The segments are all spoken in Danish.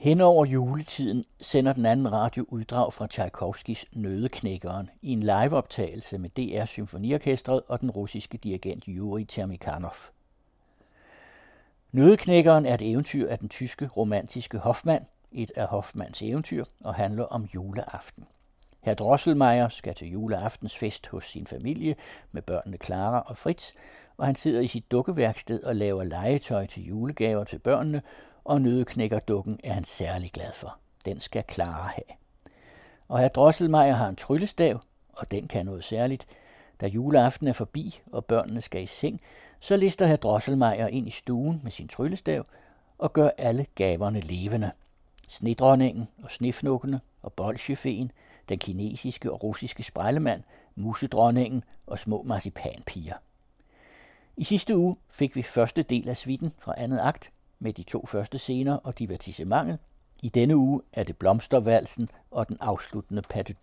Hen over juletiden sender den anden radio uddrag fra Tchaikovskis Nødeknækkeren i en liveoptagelse med DR Symfoniorkestret og den russiske dirigent Yuri Termikanov. Nødeknækkeren er et eventyr af den tyske romantiske Hoffmann, et af Hoffmanns eventyr, og handler om juleaften. Herr Drosselmeier skal til juleaftensfest hos sin familie med børnene Clara og Fritz, og han sidder i sit dukkeværksted og laver legetøj til julegaver til børnene, og nødeknækkerdukken er han særlig glad for. Den skal Clara have. Og herr Drosselmeier har en tryllestav, og den kan noget særligt. Da juleaften er forbi, og børnene skal i seng, så lister herr Drosselmeier ind i stuen med sin tryllestav og gør alle gaverne levende. Snedronningen og snefnukkene og bolsjefeen, den kinesiske og russiske sprejlemand, musedronningen og små marcipanpiger. I sidste uge fik vi første del af svitten fra andet akt med de to første scener og divertissementet. I denne uge er det blomstervalsen og den afsluttende patte.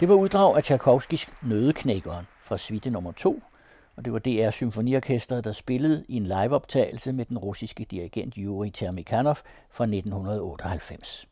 Det var uddrag af Tchaikovskis Nødeknækkeren fra suite nummer 2, og det var DR Symfoniorkestret, der spillede i en liveoptagelse med den russiske dirigent Yuri Termikhanov fra 1998.